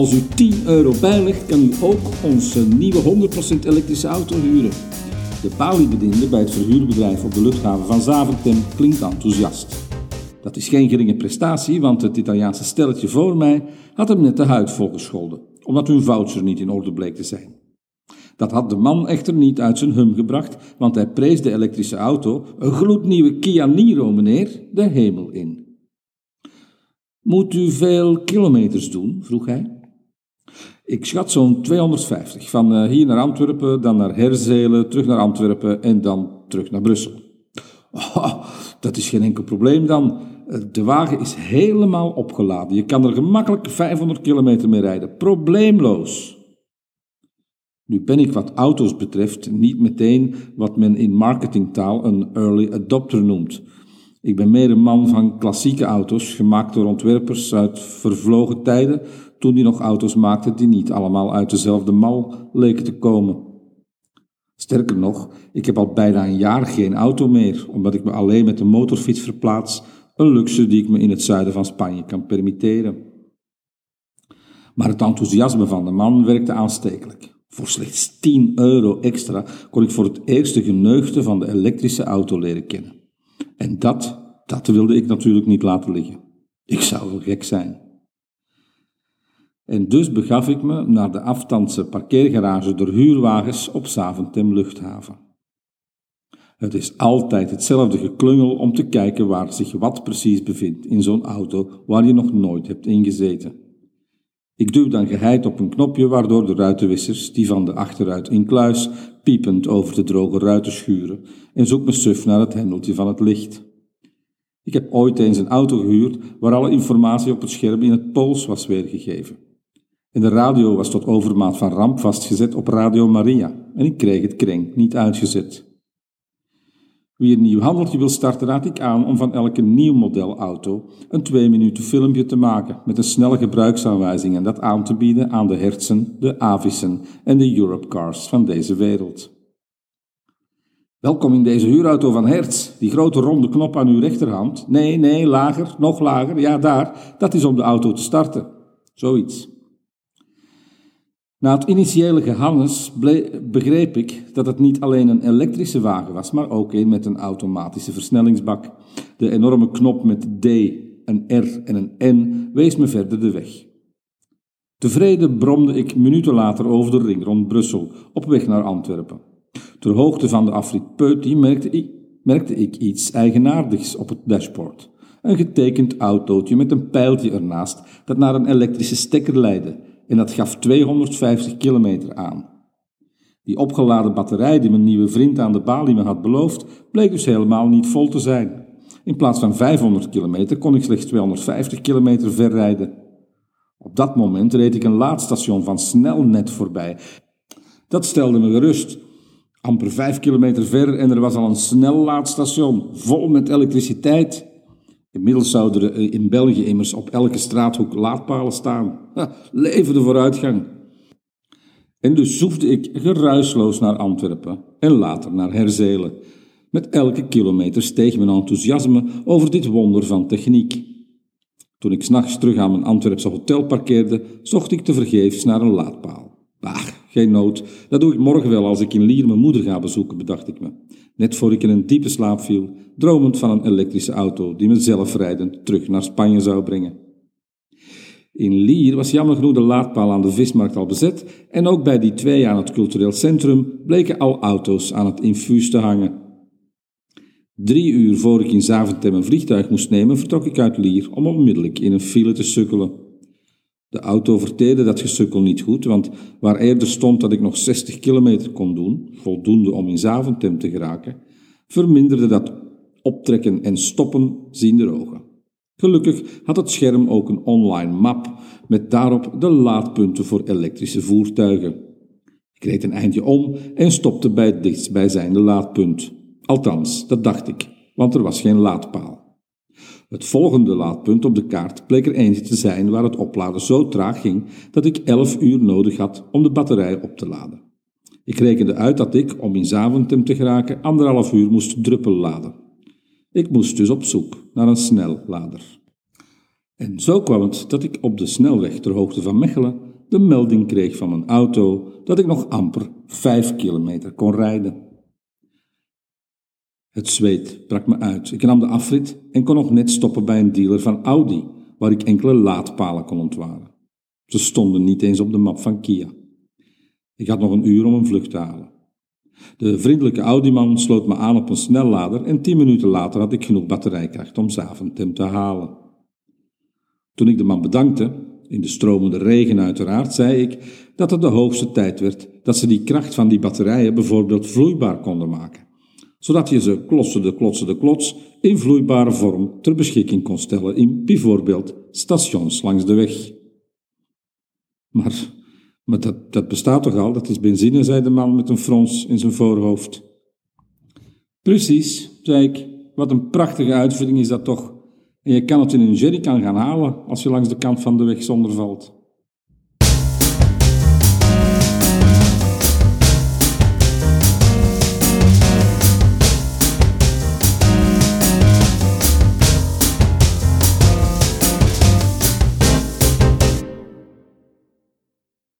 Als u 10 euro bijlegt, kan u ook onze nieuwe 100% elektrische auto huren. De paliebediende bij het verhuurbedrijf op de luchthaven van Zaventem klinkt enthousiast. Dat is geen geringe prestatie, want het Italiaanse stelletje voor mij had hem net de huid volgescholden, omdat hun voucher niet in orde bleek te zijn. Dat had de man echter niet uit zijn hum gebracht, want hij prees de elektrische auto, een gloednieuwe Kia Niro, meneer, de hemel in. Moet u veel kilometers doen? vroeg hij. Ik schat zo'n 250. Van eh, hier naar Antwerpen, dan naar Herzelen, terug naar Antwerpen en dan terug naar Brussel. Oh, dat is geen enkel probleem dan. Eh, de wagen is helemaal opgeladen. Je kan er gemakkelijk 500 kilometer mee rijden. Probleemloos. Nu ben ik wat auto's betreft niet meteen wat men in marketingtaal een early adopter noemt. Ik ben meer een man van klassieke auto's, gemaakt door ontwerpers uit vervlogen tijden, toen die nog auto's maakten die niet allemaal uit dezelfde mal leken te komen. Sterker nog, ik heb al bijna een jaar geen auto meer, omdat ik me alleen met de motorfiets verplaats, een luxe die ik me in het zuiden van Spanje kan permitteren. Maar het enthousiasme van de man werkte aanstekelijk. Voor slechts 10 euro extra kon ik voor het eerst de geneugde van de elektrische auto leren kennen. En dat, dat wilde ik natuurlijk niet laten liggen. Ik zou wel gek zijn. En dus begaf ik me naar de aftandse parkeergarage door huurwagens op Zaventem luchthaven. Het is altijd hetzelfde geklungel om te kijken waar zich wat precies bevindt in zo'n auto waar je nog nooit hebt ingezeten. Ik duw dan geheid op een knopje waardoor de ruitenwissers, die van de achteruit inkluis, piepend over de droge ruiten schuren en zoek me suf naar het hendeltje van het licht. Ik heb ooit eens een auto gehuurd waar alle informatie op het scherm in het Pools was weergegeven. En de radio was tot overmaat van ramp vastgezet op Radio Maria en ik kreeg het krenk niet uitgezet. Wie een nieuw handeltje wil starten, raad ik aan om van elke nieuw model auto een twee minuten filmpje te maken met een snelle gebruiksaanwijzing en dat aan te bieden aan de Hertzen, de Avissen en de Europecars van deze wereld. Welkom in deze huurauto van Hertz. Die grote ronde knop aan uw rechterhand. Nee, nee, lager, nog lager. Ja, daar. Dat is om de auto te starten. Zoiets. Na het initiële gehannes begreep ik dat het niet alleen een elektrische wagen was, maar ook een met een automatische versnellingsbak. De enorme knop met D, een R en een N wees me verder de weg. Tevreden bromde ik minuten later over de ring rond Brussel, op weg naar Antwerpen. Ter hoogte van de afrit Peuty merkte ik, merkte ik iets eigenaardigs op het dashboard. Een getekend autootje met een pijltje ernaast dat naar een elektrische stekker leidde en dat gaf 250 kilometer aan. Die opgeladen batterij die mijn nieuwe vriend aan de balie me had beloofd, bleek dus helemaal niet vol te zijn. In plaats van 500 kilometer kon ik slechts 250 kilometer verrijden. Op dat moment reed ik een laadstation van Snelnet voorbij. Dat stelde me gerust. Amper vijf kilometer ver en er was al een snellaadstation, vol met elektriciteit. Inmiddels zouden er in België immers op elke straathoek laadpalen staan. Ha, leven de vooruitgang. En dus zoefde ik geruisloos naar Antwerpen en later naar Herzelen. Met elke kilometer steeg mijn enthousiasme over dit wonder van techniek. Toen ik s'nachts terug aan mijn Antwerpse hotel parkeerde, zocht ik tevergeefs naar een laadpaal. Geen nood, dat doe ik morgen wel als ik in Lier mijn moeder ga bezoeken, bedacht ik me. Net voor ik in een diepe slaap viel, dromend van een elektrische auto die me zelfrijdend terug naar Spanje zou brengen. In Lier was jammer genoeg de laadpaal aan de vismarkt al bezet en ook bij die twee aan het cultureel centrum bleken al auto's aan het infuus te hangen. Drie uur voor ik in Zaventem een vliegtuig moest nemen, vertrok ik uit Lier om onmiddellijk in een file te sukkelen. De auto verteerde dat gesukkel niet goed, want waar eerder stond dat ik nog 60 kilometer kon doen, voldoende om in Zaventem te geraken, verminderde dat optrekken en stoppen ziende ogen. Gelukkig had het scherm ook een online map met daarop de laadpunten voor elektrische voertuigen. Ik reed een eindje om en stopte bij het dichtstbijzijnde laadpunt. Althans, dat dacht ik, want er was geen laadpaal. Het volgende laadpunt op de kaart bleek er eentje te zijn waar het opladen zo traag ging dat ik 11 uur nodig had om de batterij op te laden. Ik rekende uit dat ik, om in Zaventem te geraken, anderhalf uur moest druppel laden. Ik moest dus op zoek naar een snellader. En zo kwam het dat ik op de snelweg ter hoogte van Mechelen de melding kreeg van mijn auto dat ik nog amper vijf kilometer kon rijden. Het zweet brak me uit. Ik nam de afrit en kon nog net stoppen bij een dealer van Audi, waar ik enkele laadpalen kon ontwaren. Ze stonden niet eens op de map van Kia. Ik had nog een uur om een vlucht te halen. De vriendelijke Audi-man sloot me aan op een snellader en tien minuten later had ik genoeg batterijkracht om Zaventem te halen. Toen ik de man bedankte, in de stromende regen uiteraard, zei ik dat het de hoogste tijd werd dat ze die kracht van die batterijen bijvoorbeeld vloeibaar konden maken, zodat je ze klotsende, klotsende, klots in vloeibare vorm ter beschikking kon stellen in bijvoorbeeld stations langs de weg. Maar, maar dat, dat bestaat toch al, dat is benzine, zei de man met een frons in zijn voorhoofd. Precies, zei ik, wat een prachtige uitvinding is dat toch. En je kan het in een jerrycan gaan halen als je langs de kant van de weg zonder valt.